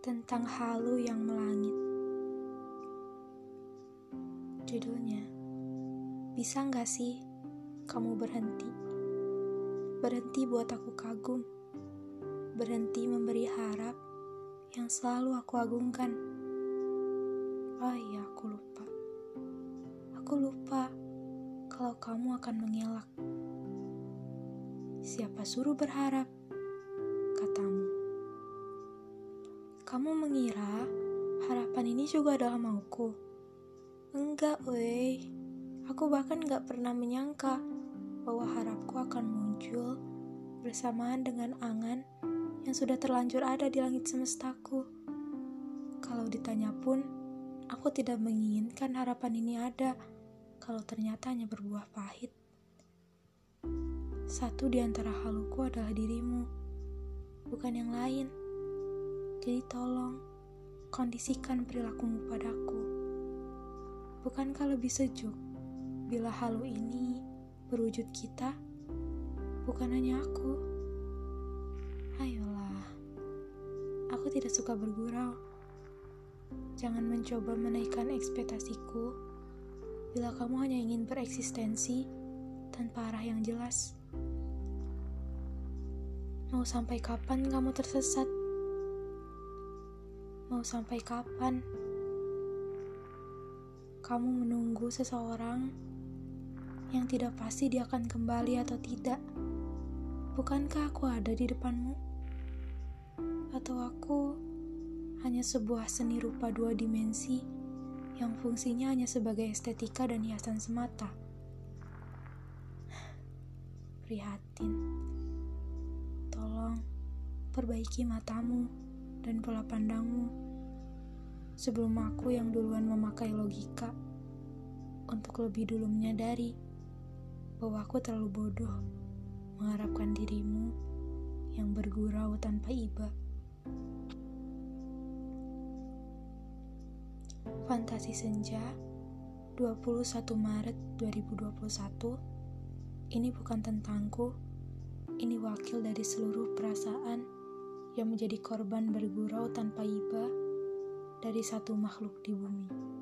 bintang halu yang melangit. Judulnya, bisa nggak sih kamu berhenti? Berhenti buat aku kagum. Berhenti memberi harap yang selalu aku agungkan. Oh iya, aku lupa. Aku lupa kalau kamu akan mengelak. Siapa suruh berharap? Kamu mengira harapan ini juga adalah mauku? Enggak, weh. Aku bahkan gak pernah menyangka bahwa harapku akan muncul bersamaan dengan angan yang sudah terlanjur ada di langit semestaku. Kalau ditanya pun, aku tidak menginginkan harapan ini ada kalau ternyata hanya berbuah pahit. Satu di antara haluku adalah dirimu, bukan yang lain. Jadi tolong, kondisikan perilakumu padaku. Bukankah lebih sejuk bila halu ini berwujud kita? Bukan hanya aku. Ayolah, aku tidak suka bergurau. Jangan mencoba menaikkan ekspektasiku bila kamu hanya ingin bereksistensi tanpa arah yang jelas. Mau sampai kapan kamu tersesat? Mau sampai kapan kamu menunggu seseorang yang tidak pasti dia akan kembali atau tidak? Bukankah aku ada di depanmu? Atau aku hanya sebuah seni rupa dua dimensi yang fungsinya hanya sebagai estetika dan hiasan semata? Prihatin. Tolong perbaiki matamu dan pola pandangmu sebelum aku yang duluan memakai logika untuk lebih dulu menyadari bahwa aku terlalu bodoh mengharapkan dirimu yang bergurau tanpa iba. Fantasi Senja 21 Maret 2021 Ini bukan tentangku Ini wakil dari seluruh perasaan yang menjadi korban bergurau tanpa iba dari satu makhluk di bumi.